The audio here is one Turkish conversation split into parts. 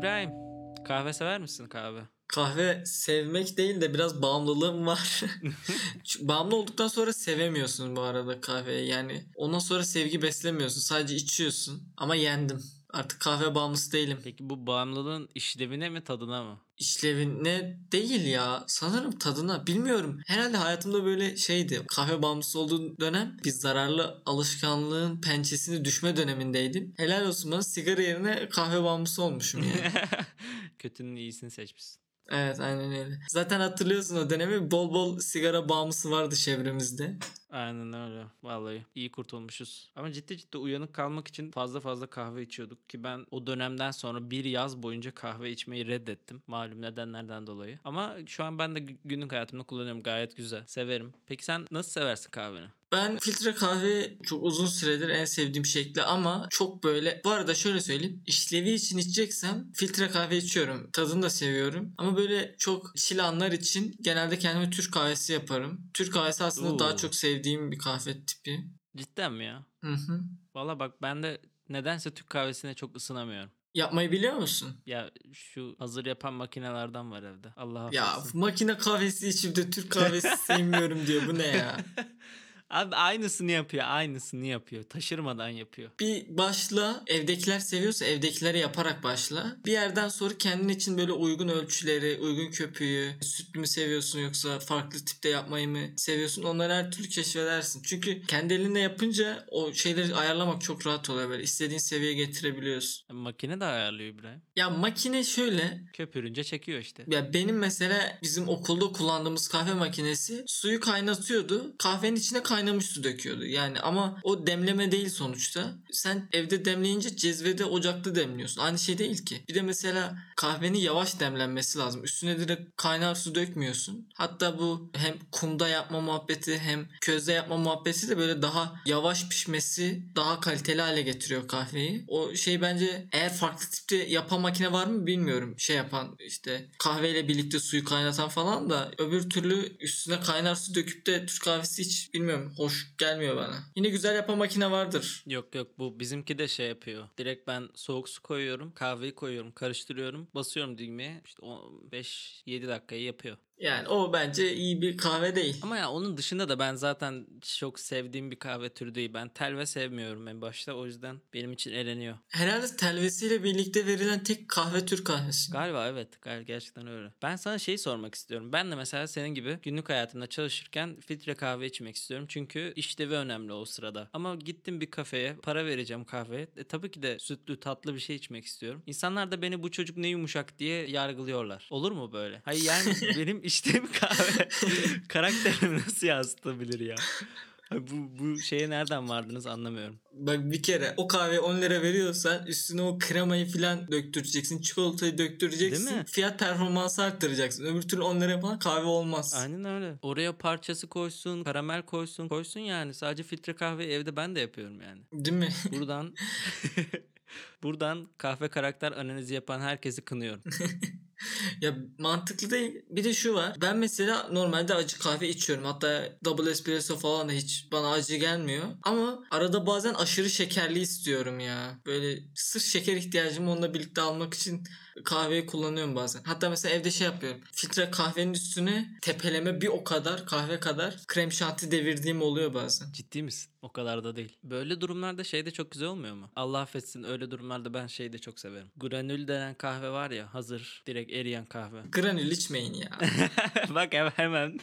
İbrahim kahve sever misin kahve? Kahve sevmek değil de biraz bağımlılığım var. Bağımlı olduktan sonra sevemiyorsun bu arada kahveyi. Yani ondan sonra sevgi beslemiyorsun. Sadece içiyorsun. Ama yendim. Artık kahve bağımlısı değilim. Peki bu bağımlılığın işlevine mi tadına mı? İşlevine değil ya. Sanırım tadına. Bilmiyorum. Herhalde hayatımda böyle şeydi. Kahve bağımlısı olduğum dönem bir zararlı alışkanlığın pençesini düşme dönemindeydim. Helal olsun bana sigara yerine kahve bağımlısı olmuşum yani. Kötünün iyisini seçmişsin. evet aynen öyle. Zaten hatırlıyorsun o dönemi bol bol sigara bağımlısı vardı çevremizde. Aynen öyle. Vallahi iyi kurtulmuşuz. Ama ciddi ciddi uyanık kalmak için fazla fazla kahve içiyorduk ki ben o dönemden sonra bir yaz boyunca kahve içmeyi reddettim. Malum nedenlerden dolayı. Ama şu an ben de gü- günlük hayatımda kullanıyorum. Gayet güzel. Severim. Peki sen nasıl seversin kahveni? Ben filtre kahve çok uzun süredir en sevdiğim şekli ama çok böyle bu arada şöyle söyleyeyim işlevi için içeceksem filtre kahve içiyorum tadını da seviyorum ama böyle çok chill anlar için genelde kendime Türk kahvesi yaparım. Türk kahvesi aslında Oo. daha çok sevdiğim bir kahve tipi. Cidden mi ya? Hı hı. Valla bak ben de nedense Türk kahvesine çok ısınamıyorum. Yapmayı biliyor musun? Ya şu hazır yapan makinelerden var evde. Allah Ya affetsin. makine kahvesi içip de Türk kahvesi sevmiyorum diyor bu ne ya? Abi aynısını yapıyor. Aynısını yapıyor. Taşırmadan yapıyor. Bir başla evdekiler seviyorsa evdekileri yaparak başla. Bir yerden sonra kendin için böyle uygun ölçüleri, uygun köpüğü, sütlü mü seviyorsun yoksa farklı tipte yapmayı mı seviyorsun onları her türlü keşfedersin. Çünkü kendi elinle yapınca o şeyleri ayarlamak çok rahat oluyor böyle. istediğin seviyeye getirebiliyorsun. E, Makine de ayarlıyor İbrahim. Ya makine şöyle Köpürünce çekiyor işte. ya benim mesela bizim okulda kullandığımız kahve makinesi suyu kaynatıyordu. Kahvenin içine kaynamış su döküyordu. Yani ama o demleme değil sonuçta. Sen evde demleyince cezvede ocakta demliyorsun. Aynı şey değil ki. Bir de mesela kahvenin yavaş demlenmesi lazım. Üstüne direkt kaynar su dökmüyorsun. Hatta bu hem kumda yapma muhabbeti hem közde yapma muhabbeti de böyle daha yavaş pişmesi daha kaliteli hale getiriyor kahveyi. O şey bence eğer farklı tipte yapan makine var mı bilmiyorum. Şey yapan işte kahveyle birlikte suyu kaynatan falan da öbür türlü üstüne kaynar su döküp de Türk kahvesi hiç bilmiyorum hoş gelmiyor bana. Yine güzel yapan makine vardır. Yok yok bu bizimki de şey yapıyor. Direkt ben soğuk su koyuyorum. Kahveyi koyuyorum. Karıştırıyorum. Basıyorum düğmeye. İşte 5-7 dakikayı yapıyor. Yani o bence iyi bir kahve değil. Ama ya onun dışında da ben zaten çok sevdiğim bir kahve türü değil. Ben telve sevmiyorum en başta. O yüzden benim için eleniyor. Herhalde telvesiyle birlikte verilen tek kahve Türk kahvesi. Galiba evet. Gal gerçekten öyle. Ben sana şeyi sormak istiyorum. Ben de mesela senin gibi günlük hayatımda çalışırken filtre kahve içmek istiyorum. Çünkü işlevi önemli o sırada. Ama gittim bir kafeye para vereceğim kahveye. E, tabii ki de sütlü tatlı bir şey içmek istiyorum. İnsanlar da beni bu çocuk ne yumuşak diye yargılıyorlar. Olur mu böyle? Hayır yani benim içtiğim kahve karakterimi nasıl yansıtabilir ya? Bu, bu şeye nereden vardınız anlamıyorum. Bak bir kere o kahve 10 lira veriyorsan üstüne o kremayı falan döktüreceksin. Çikolatayı döktüreceksin. Değil mi? Fiyat performansı arttıracaksın. Öbür türlü 10 lira falan kahve olmaz. Aynen öyle. Oraya parçası koysun, karamel koysun, koysun yani. Sadece filtre kahve evde ben de yapıyorum yani. Değil mi? Buradan buradan kahve karakter analizi yapan herkesi kınıyorum. ya mantıklı değil. Bir de şu var. Ben mesela normalde acı kahve içiyorum. Hatta double espresso falan da hiç bana acı gelmiyor. Ama arada bazen aşırı şekerli istiyorum ya. Böyle sırf şeker ihtiyacımı onunla birlikte almak için kahveyi kullanıyorum bazen. Hatta mesela evde şey yapıyorum. Filtre kahvenin üstüne tepeleme bir o kadar kahve kadar krem şanti devirdiğim oluyor bazen. Ciddi misin? O kadar da değil. Böyle durumlarda şey de çok güzel olmuyor mu? Allah affetsin öyle durumlarda ben şeyi de çok severim. Granül denen kahve var ya hazır direkt eriyen kahve. Granül içmeyin ya. Bak hemen hemen.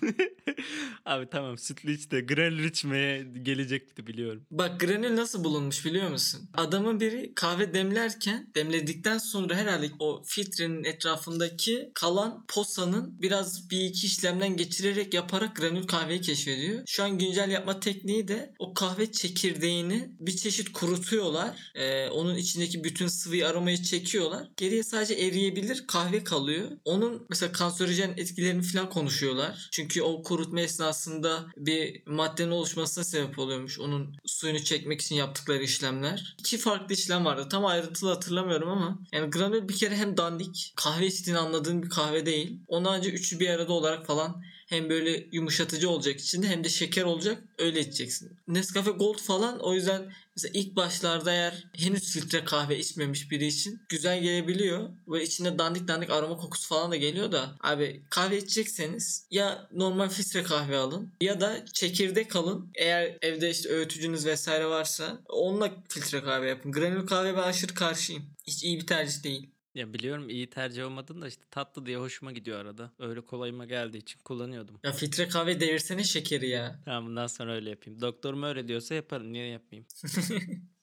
Abi tamam sütlü iç de granül içmeye gelecekti biliyorum. Bak granül nasıl bulunmuş biliyor musun? Adamın biri kahve demlerken demledikten sonra herhalde o filtrenin etrafındaki kalan posanın biraz bir iki işlemden geçirerek yaparak granül kahveyi keşfediyor. Şu an güncel yapma tekniği de o kahve çekirdeğini bir çeşit kurutuyorlar. Ee, onun içindeki bütün sıvıyı aromayı çekiyorlar. Geriye sadece eriyebilir kahve kalıyor. Onun mesela kanserojen etkilerini falan konuşuyorlar. Çünkü o kurutma esnasında bir maddenin oluşmasına sebep oluyormuş. Onun suyunu çekmek için yaptıkları işlemler. İki farklı işlem vardı. Tam ayrıntılı hatırlamıyorum ama yani granül bir kere hem dandik kahve içtiğini anladığın bir kahve değil. Ondan önce üçü bir arada olarak falan hem böyle yumuşatıcı olacak içinde hem de şeker olacak öyle içeceksin. Nescafe Gold falan o yüzden mesela ilk başlarda eğer henüz filtre kahve içmemiş biri için güzel gelebiliyor. Ve içinde dandik dandik aroma kokusu falan da geliyor da abi kahve içecekseniz ya normal filtre kahve alın ya da çekirdek alın. Eğer evde işte öğütücünüz vesaire varsa onunla filtre kahve yapın. Granül kahve ben aşırı karşıyım. Hiç iyi bir tercih değil. Ya biliyorum iyi tercih olmadığını da işte tatlı diye hoşuma gidiyor arada. Öyle kolayıma geldiği için kullanıyordum. Ya filtre kahve devirsene şekeri ya. Tamam bundan sonra öyle yapayım. Doktorum öyle diyorsa yaparım. Niye yapmayayım?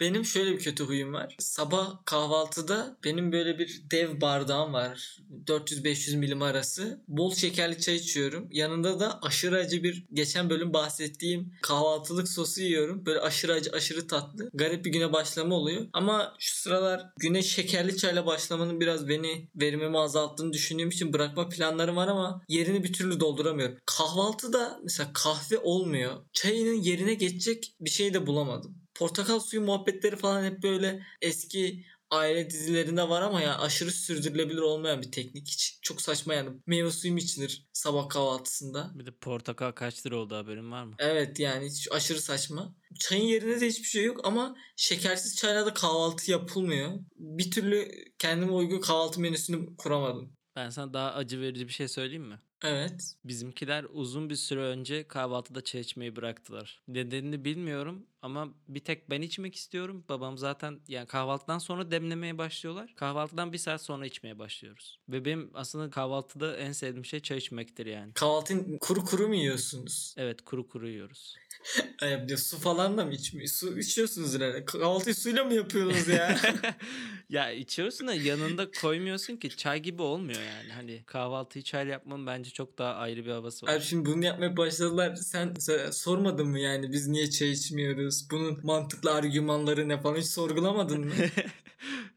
Benim şöyle bir kötü huyum var. Sabah kahvaltıda benim böyle bir dev bardağım var. 400-500 milim arası. Bol şekerli çay içiyorum. Yanında da aşırı acı bir geçen bölüm bahsettiğim kahvaltılık sosu yiyorum. Böyle aşırı acı aşırı tatlı. Garip bir güne başlama oluyor. Ama şu sıralar güne şekerli çayla başlamanın biraz beni verimimi azalttığını düşündüğüm için bırakma planlarım var ama yerini bir türlü dolduramıyorum. Kahvaltıda mesela kahve olmuyor. Çayının yerine geçecek bir şey de bulamadım portakal suyu muhabbetleri falan hep böyle eski aile dizilerinde var ama ya aşırı sürdürülebilir olmayan bir teknik. Hiç çok saçma yani. Meyve suyu mu içilir sabah kahvaltısında? Bir de portakal kaç lira oldu haberin var mı? Evet yani hiç aşırı saçma. Çayın yerine de hiçbir şey yok ama şekersiz çayla da kahvaltı yapılmıyor. Bir türlü kendime uygun kahvaltı menüsünü kuramadım. Ben sana daha acı verici bir şey söyleyeyim mi? Evet. Bizimkiler uzun bir süre önce kahvaltıda çay içmeyi bıraktılar. Nedenini bilmiyorum ama bir tek ben içmek istiyorum. Babam zaten yani kahvaltıdan sonra demlemeye başlıyorlar. Kahvaltıdan bir saat sonra içmeye başlıyoruz. Ve benim aslında kahvaltıda en sevdiğim şey çay içmektir yani. Kahvaltıyı kuru kuru mu yiyorsunuz? Evet kuru kuru yiyoruz. Ay, de su falan da mı içmiyor? Su içiyorsunuz herhalde. Kahvaltıyı suyla mı yapıyorsunuz ya? ya içiyorsun da yanında koymuyorsun ki çay gibi olmuyor yani. Hani kahvaltıyı çayla yapmanın bence çok daha ayrı bir havası var. Abi şimdi bunu yapmaya başladılar. Sen sormadın mı yani biz niye çay içmiyoruz? Bunun mantıklı argümanları ne falan hiç sorgulamadın mı?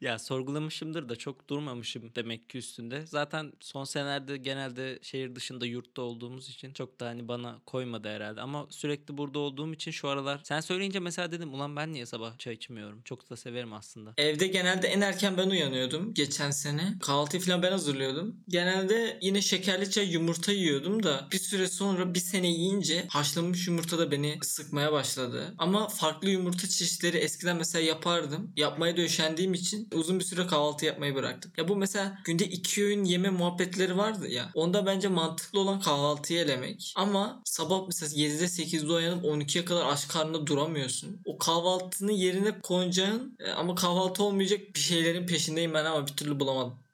ya sorgulamışımdır da çok durmamışım demek ki üstünde. Zaten son senelerde genelde şehir dışında yurtta olduğumuz için çok da hani bana koymadı herhalde. Ama sürekli burada olduğum için şu aralar sen söyleyince mesela dedim ulan ben niye sabah çay içmiyorum? Çok da severim aslında. Evde genelde en erken ben uyanıyordum geçen sene. Kahvaltıyı falan ben hazırlıyordum. Genelde yine şekerli çay yumurta yiyordum da bir süre sonra bir sene yiyince haşlanmış yumurta da beni sıkmaya başladı. Ama farklı yumurta çeşitleri eskiden mesela yapardım. Yapmaya da üşendiğim için uzun bir süre kahvaltı yapmayı bıraktım. Ya bu mesela günde iki öğün yeme muhabbetleri vardı ya. Onda bence mantıklı olan kahvaltıyı elemek. Ama sabah mesela 7'de 8'de uyanıp 12'ye kadar aç karnında duramıyorsun. O kahvaltının yerine koyacağın e, ama kahvaltı olmayacak bir şeylerin peşindeyim ben ama bir türlü bulamadım.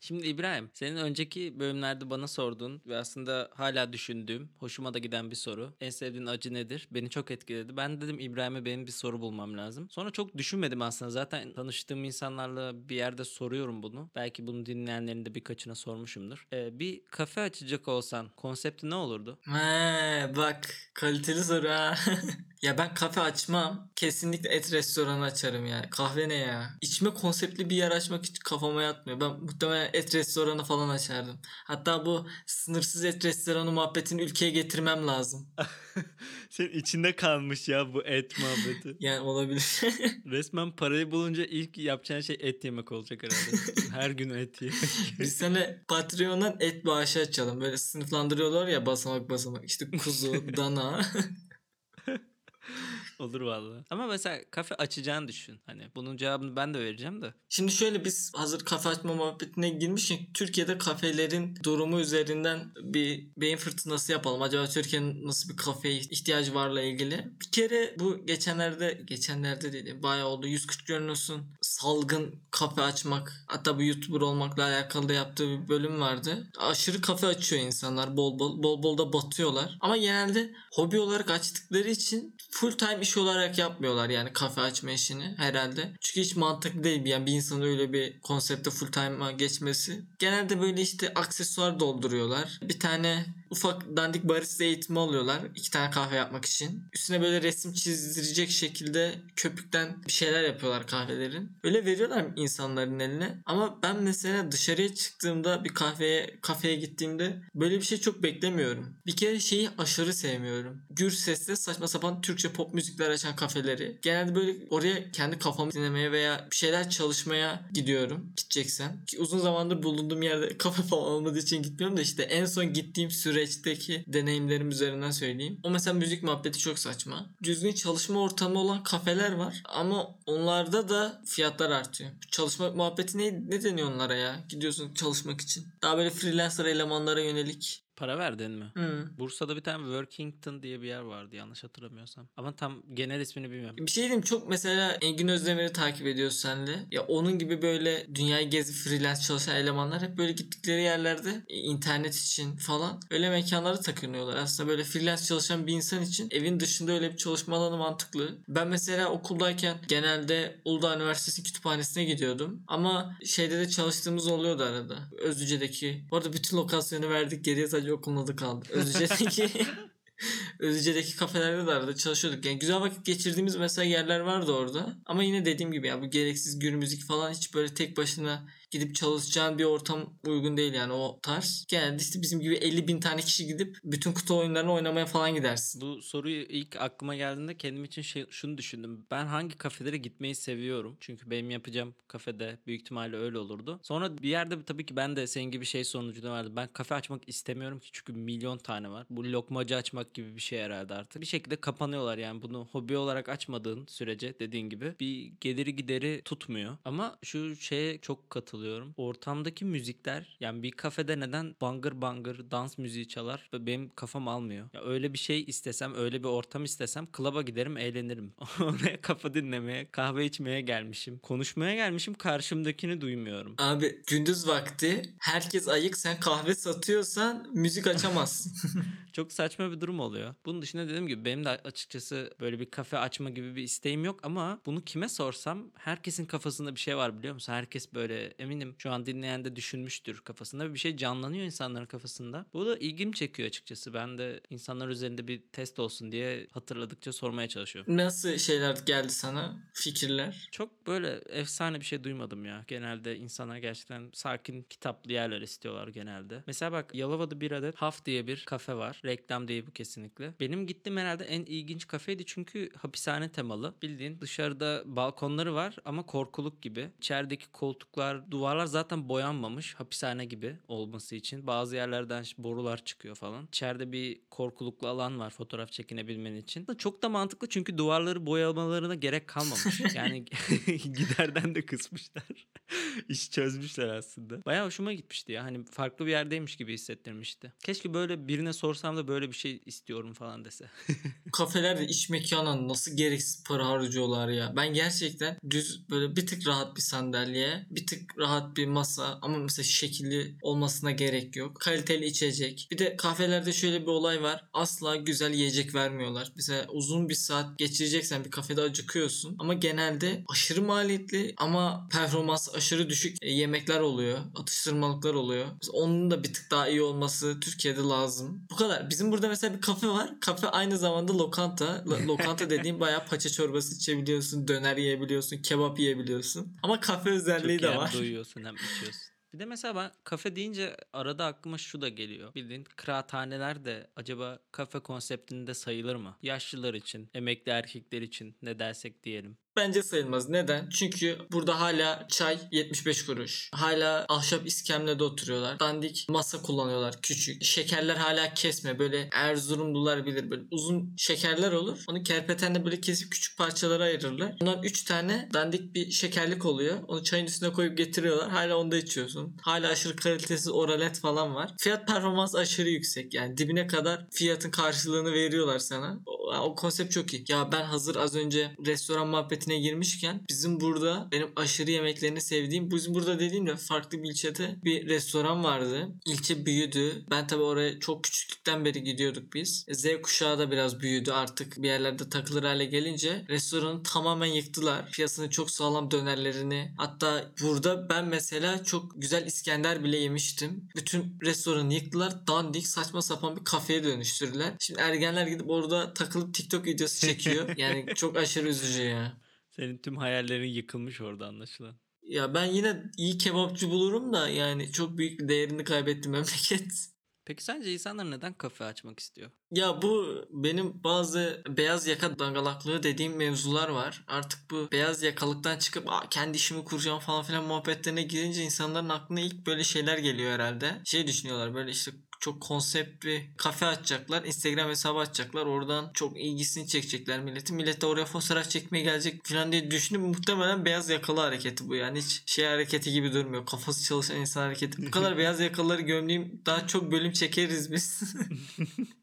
Şimdi İbrahim, senin önceki bölümlerde bana sorduğun ve aslında hala düşündüğüm, hoşuma da giden bir soru. En sevdiğin acı nedir? Beni çok etkiledi. Ben dedim İbrahim'e benim bir soru bulmam lazım. Sonra çok düşünmedim aslında. Zaten tanıştığım insanlarla bir yerde soruyorum bunu. Belki bunu dinleyenlerin de birkaçına sormuşumdur. Ee, bir kafe açacak olsan konsepti ne olurdu? He bak kaliteli soru ha. ya ben kafe açmam. Kesinlikle et restoranı açarım yani. Kahve ne ya? İçme konseptli bir yer açmak hiç kafama yatmıyor. Ben muhtemelen et restoranı falan açardım. Hatta bu sınırsız et restoranı muhabbetini ülkeye getirmem lazım. Senin içinde kalmış ya bu et muhabbeti. Yani olabilir. Resmen parayı bulunca ilk yapacağın şey et yemek olacak herhalde. Her gün et yemek. Biz sana Patreon'dan et bağışı açalım. Böyle sınıflandırıyorlar ya basamak basamak. İşte kuzu, dana. Olur valla. Ama mesela kafe açacağını düşün. Hani bunun cevabını ben de vereceğim de. Şimdi şöyle biz hazır kafe açma muhabbetine girmişken Türkiye'de kafelerin durumu üzerinden bir beyin fırtınası yapalım. Acaba Türkiye'nin nasıl bir kafeye ihtiyacı varla ilgili. Bir kere bu geçenlerde geçenlerde dedi bayağı oldu 140 Görünüs'ün salgın kafe açmak hatta bu YouTuber olmakla alakalı da yaptığı bir bölüm vardı. Aşırı kafe açıyor insanlar bol bol bol bol da batıyorlar. Ama genelde hobi olarak açtıkları için full time iş olarak yapmıyorlar yani kafe açma işini herhalde. Çünkü hiç mantıklı değil yani bir insanın öyle bir konsepte full time'a geçmesi. Genelde böyle işte aksesuar dolduruyorlar. Bir tane ufak dandik barista eğitimi alıyorlar. iki tane kahve yapmak için. Üstüne böyle resim çizdirecek şekilde köpükten bir şeyler yapıyorlar kahvelerin. Öyle veriyorlar insanların eline. Ama ben mesela dışarıya çıktığımda bir kahveye kafeye gittiğimde böyle bir şey çok beklemiyorum. Bir kere şeyi aşırı sevmiyorum. Gür sesle saçma sapan Türkçe pop müzikler açan kafeleri. Genelde böyle oraya kendi kafamı dinlemeye veya bir şeyler çalışmaya gidiyorum. Gideceksem. Ki uzun zamandır bulunduğum yerde kafe falan olmadığı için gitmiyorum da işte en son gittiğim süre süreçteki deneyimlerim üzerinden söyleyeyim. O mesela müzik muhabbeti çok saçma. Düzgün çalışma ortamı olan kafeler var ama onlarda da fiyatlar artıyor. Çalışma muhabbeti ne, ne deniyor onlara ya? Gidiyorsun çalışmak için. Daha böyle freelancer elemanlara yönelik. Para verdin mi? Hmm. Bursa'da bir tane Workington diye bir yer vardı yanlış hatırlamıyorsam. Ama tam genel ismini bilmiyorum. Bir şey diyeyim çok mesela Engin Özdemir'i takip ediyoruz senle. Ya onun gibi böyle dünyayı gezip freelance çalışan elemanlar hep böyle gittikleri yerlerde e, internet için falan öyle mekanlara takınıyorlar. Aslında böyle freelance çalışan bir insan için evin dışında öyle bir çalışma alanı mantıklı. Ben mesela okuldayken genelde Uludağ Üniversitesi kütüphanesine gidiyordum. Ama şeyde de çalıştığımız oluyordu arada. Özlüce'deki. Bu arada bütün lokasyonu verdik. Geriye sadece okulun adı kaldı. Özlüce'deki Özlüce'deki kafelerde de arada çalışıyorduk. Yani güzel vakit geçirdiğimiz mesela yerler vardı orada. Ama yine dediğim gibi ya bu gereksiz gür müzik falan hiç böyle tek başına gidip çalışacağın bir ortam uygun değil yani o tarz. Genelde işte bizim gibi 50 bin tane kişi gidip bütün kutu oyunlarını oynamaya falan gidersin. Bu soruyu ilk aklıma geldiğinde kendim için şey, şunu düşündüm. Ben hangi kafelere gitmeyi seviyorum? Çünkü benim yapacağım kafede büyük ihtimalle öyle olurdu. Sonra bir yerde tabii ki ben de senin gibi şey sonucunda vardı. Ben kafe açmak istemiyorum ki çünkü milyon tane var. Bu lokmacı açmak gibi bir şey herhalde artık. Bir şekilde kapanıyorlar yani bunu hobi olarak açmadığın sürece dediğin gibi bir geliri gideri tutmuyor. Ama şu şeye çok katılıyorum. Ortamdaki müzikler yani bir kafede neden bangır bangır dans müziği çalar ve benim kafam almıyor. Ya öyle bir şey istesem, öyle bir ortam istesem klaba giderim, eğlenirim. Oraya kafa dinlemeye, kahve içmeye gelmişim. Konuşmaya gelmişim, karşımdakini duymuyorum. Abi gündüz vakti herkes ayık sen kahve satıyorsan müzik açamazsın. Çok saçma bir durum oluyor. Bunun dışında dediğim gibi benim de açıkçası böyle bir kafe açma gibi bir isteğim yok ama bunu kime sorsam herkesin kafasında bir şey var biliyor musun? Herkes böyle eminim şu an dinleyen de düşünmüştür kafasında bir şey canlanıyor insanların kafasında. Bu da ilgimi çekiyor açıkçası. Ben de insanlar üzerinde bir test olsun diye hatırladıkça sormaya çalışıyorum. Nasıl şeyler geldi sana? Fikirler? Çok böyle efsane bir şey duymadım ya. Genelde insanlar gerçekten sakin kitaplı yerler istiyorlar genelde. Mesela bak Yalova'da bir adet Haf diye bir kafe var. Reklam değil bu kesinlikle. Benim gittiğim herhalde en ilginç kafeydi çünkü hapishane temalı. Bildiğin dışarıda balkonları var ama korkuluk gibi. İçerideki koltuklar, duvarlar zaten boyanmamış hapishane gibi olması için. Bazı yerlerden borular çıkıyor falan. İçeride bir korkuluklu alan var fotoğraf çekinebilmen için. Çok da mantıklı çünkü duvarları boyamalarına gerek kalmamış. Yani giderden de kısmışlar. İş çözmüşler aslında. Bayağı hoşuma gitmişti ya. Hani farklı bir yerdeymiş gibi hissettirmişti. Keşke böyle birine sorsam da böyle bir şey istiyorum falan dese. Kafelerde iç mekana nasıl gereksiz para harcıyorlar ya. Ben gerçekten düz böyle bir tık rahat bir sandalye, bir tık rahat bir masa ama mesela şekilli olmasına gerek yok. Kaliteli içecek. Bir de kafelerde şöyle bir olay var. Asla güzel yiyecek vermiyorlar. Mesela uzun bir saat geçireceksen bir kafede acıkıyorsun ama genelde aşırı maliyetli ama performans aşırı düşük e, yemekler oluyor. Atıştırmalıklar oluyor. Mesela onun da bir tık daha iyi olması Türkiye'de lazım. Bu kadar. Bizim burada mesela bir kafe var. Kafe aynı zamanda lokanta. Lo- lokanta dediğim bayağı paça çorbası içebiliyorsun, döner yiyebiliyorsun, kebap yiyebiliyorsun. Ama kafe özelliği Çok de hem var. duyuyorsun hem içiyorsun. Bir de mesela ben kafe deyince arada aklıma şu da geliyor. Bildiğin kıraathaneler de acaba kafe konseptinde sayılır mı? Yaşlılar için, emekli erkekler için ne dersek diyelim. Bence sayılmaz. Neden? Çünkü burada hala çay 75 kuruş. Hala ahşap iskemlede oturuyorlar. Dandik masa kullanıyorlar küçük. Şekerler hala kesme. Böyle Erzurumlular bilir. Böyle uzun şekerler olur. Onu kerpetenle böyle kesip küçük parçalara ayırırlar. Ondan 3 tane dandik bir şekerlik oluyor. Onu çayın üstüne koyup getiriyorlar. Hala onda içiyorsun. Hala aşırı kalitesiz oralet falan var. Fiyat performans aşırı yüksek. Yani dibine kadar fiyatın karşılığını veriyorlar sana. O, konsept çok iyi. Ya ben hazır az önce restoran muhabbetine girmişken bizim burada benim aşırı yemeklerini sevdiğim bizim burada dediğim de farklı bir ilçede bir restoran vardı. İlçe büyüdü. Ben tabii oraya çok küçüklükten beri gidiyorduk biz. Z kuşağı da biraz büyüdü artık bir yerlerde takılır hale gelince restoranı tamamen yıktılar. Piyasını çok sağlam dönerlerini. Hatta burada ben mesela çok güzel İskender bile yemiştim. Bütün restoranı yıktılar. Dandik saçma sapan bir kafeye dönüştürdüler. Şimdi ergenler gidip orada takılıp TikTok videosu çekiyor. yani çok aşırı üzücü ya. Senin tüm hayallerin yıkılmış orada anlaşılan. Ya ben yine iyi kebapçı bulurum da yani çok büyük değerini kaybetti memleket. Peki sence insanlar neden kafe açmak istiyor? Ya bu benim bazı beyaz yaka dangalaklığı dediğim mevzular var. Artık bu beyaz yakalıktan çıkıp kendi işimi kuracağım falan filan muhabbetlerine girince insanların aklına ilk böyle şeyler geliyor herhalde. Şey düşünüyorlar böyle işte çok konsept bir kafe açacaklar. Instagram hesabı açacaklar. Oradan çok ilgisini çekecekler milleti. Millet de oraya fotoğraf çekmeye gelecek falan diye düşünüp muhtemelen beyaz yakalı hareketi bu yani. Hiç şey hareketi gibi durmuyor. Kafası çalışan insan hareketi. Bu kadar beyaz yakalıları gömleyeyim daha çok bölüm çekeriz biz.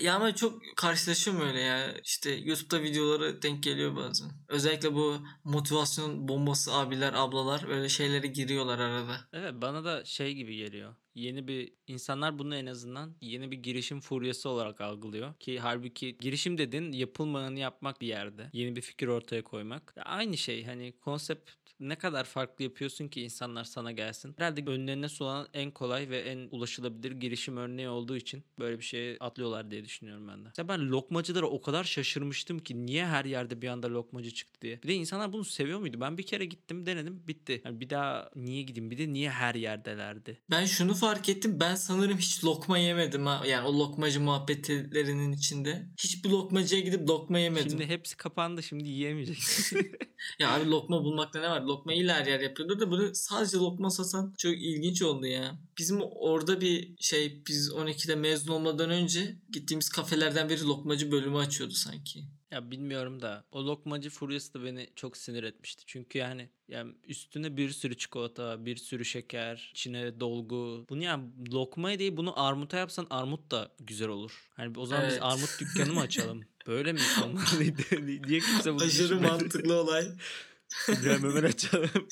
Ya ama çok karşılaşıyorum öyle ya. İşte YouTube'da videoları denk geliyor bazen. Özellikle bu motivasyon bombası abiler, ablalar böyle şeylere giriyorlar arada. Evet bana da şey gibi geliyor. Yeni bir insanlar bunu en azından yeni bir girişim furyası olarak algılıyor. Ki halbuki girişim dedin yapılmayanı yapmak bir yerde. Yeni bir fikir ortaya koymak. Aynı şey hani konsept ne kadar farklı yapıyorsun ki insanlar sana gelsin. Herhalde önlerine sunan en kolay ve en ulaşılabilir girişim örneği olduğu için böyle bir şeye atlıyorlar diye düşünüyorum ben de. Mesela ben lokmacılara o kadar şaşırmıştım ki niye her yerde bir anda lokmacı çıktı diye. Bir de insanlar bunu seviyor muydu? Ben bir kere gittim denedim bitti. Yani bir daha niye gideyim? Bir de niye her yerdelerdi? Ben şunu fark ettim. Ben sanırım hiç lokma yemedim ha. Yani o lokmacı muhabbetlerinin içinde. Hiçbir lokmacıya gidip lokma yemedim. Şimdi hepsi kapandı şimdi yiyemeyeceksin. Ya abi lokma bulmakta ne var? Lokma illa her yer yapıyordur da böyle sadece lokma satan çok ilginç oldu ya. Bizim orada bir şey biz 12'de mezun olmadan önce gittiğimiz kafelerden biri lokmacı bölümü açıyordu sanki. Ya bilmiyorum da o lokmacı furyası da beni çok sinir etmişti. Çünkü yani yani üstüne bir sürü çikolata, bir sürü şeker, içine dolgu. Bunu yani lokmaya değil bunu armuta yapsan armut da güzel olur. Hani o zaman biz Evet. armut dükkanı mı açalım? Böyle mi olmalıydı? Niye kimse bunu Aşırı mantıklı olay. Hemen açalım.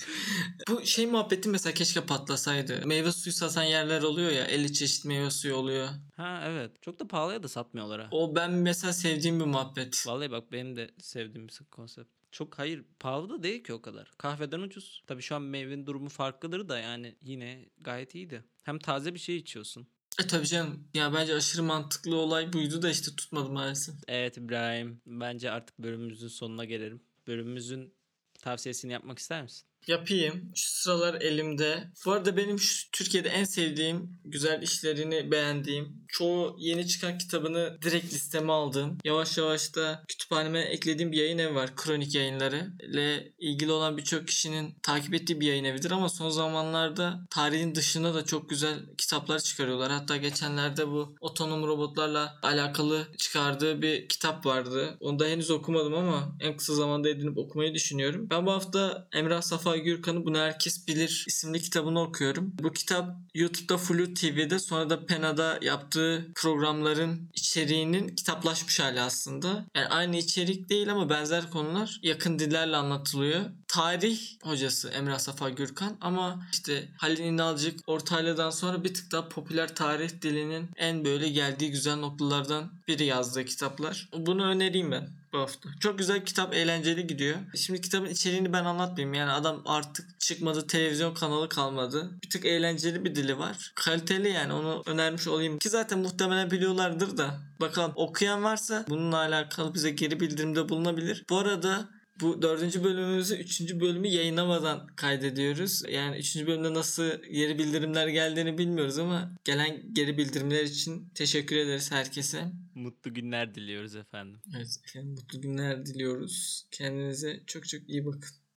Bu şey muhabbeti mesela keşke patlasaydı. Meyve suyu satan yerler oluyor ya 50 çeşit meyve suyu oluyor. Ha evet. Çok da pahalıya da satmıyorlar ha. O ben mesela sevdiğim bir muhabbet. Vallahi bak benim de sevdiğim bir konsept. Çok hayır pahalı da değil ki o kadar. Kahveden ucuz. Tabii şu an meyvenin durumu farklıdır da yani yine gayet iyiydi. Hem taze bir şey içiyorsun. E tabii canım. Ya bence aşırı mantıklı olay buydu da işte tutmadı maalesef. Evet İbrahim bence artık bölümümüzün sonuna gelelim. Bölümümüzün tavsiyesini yapmak ister misin? Yapayım. Şu sıralar elimde. Bu arada benim şu Türkiye'de en sevdiğim, güzel işlerini beğendiğim, çoğu yeni çıkan kitabını direkt listeme aldığım, yavaş yavaş da kütüphaneme eklediğim bir yayın evi var. Kronik yayınları ile ilgili olan birçok kişinin takip ettiği bir yayın evidir ama son zamanlarda tarihin dışında da çok güzel kitaplar çıkarıyorlar. Hatta geçenlerde bu otonom robotlarla alakalı çıkardığı bir kitap vardı. Onu da henüz okumadım ama en kısa zamanda edinip okumayı düşünüyorum. Ben bu hafta Emrah Safa Gürkan'ın Bunu Herkes Bilir isimli kitabını okuyorum. Bu kitap YouTube'da Flu TV'de sonra da Pena'da yaptığı programların içeriğinin kitaplaşmış hali aslında. Yani aynı içerik değil ama benzer konular yakın dillerle anlatılıyor. Tarih hocası Emrah Safa Gürkan ama işte Halil İnalcık Ortaylı'dan sonra bir tık daha popüler tarih dilinin en böyle geldiği güzel noktalardan biri yazdığı kitaplar. Bunu önereyim ben bu hafta. Çok güzel kitap eğlenceli gidiyor. Şimdi kitabın içeriğini ben anlatmayayım. Yani adam artık çıkmadı televizyon kanalı kalmadı. Bir tık eğlenceli bir dili var. Kaliteli yani onu önermiş olayım. Ki zaten muhtemelen biliyorlardır da. Bakalım okuyan varsa bununla alakalı bize geri bildirimde bulunabilir. Bu arada bu dördüncü bölümümüzü üçüncü bölümü yayınlamadan kaydediyoruz. Yani üçüncü bölümde nasıl geri bildirimler geldiğini bilmiyoruz ama gelen geri bildirimler için teşekkür ederiz herkese. Mutlu günler diliyoruz efendim. Evet efendim mutlu günler diliyoruz. Kendinize çok çok iyi bakın.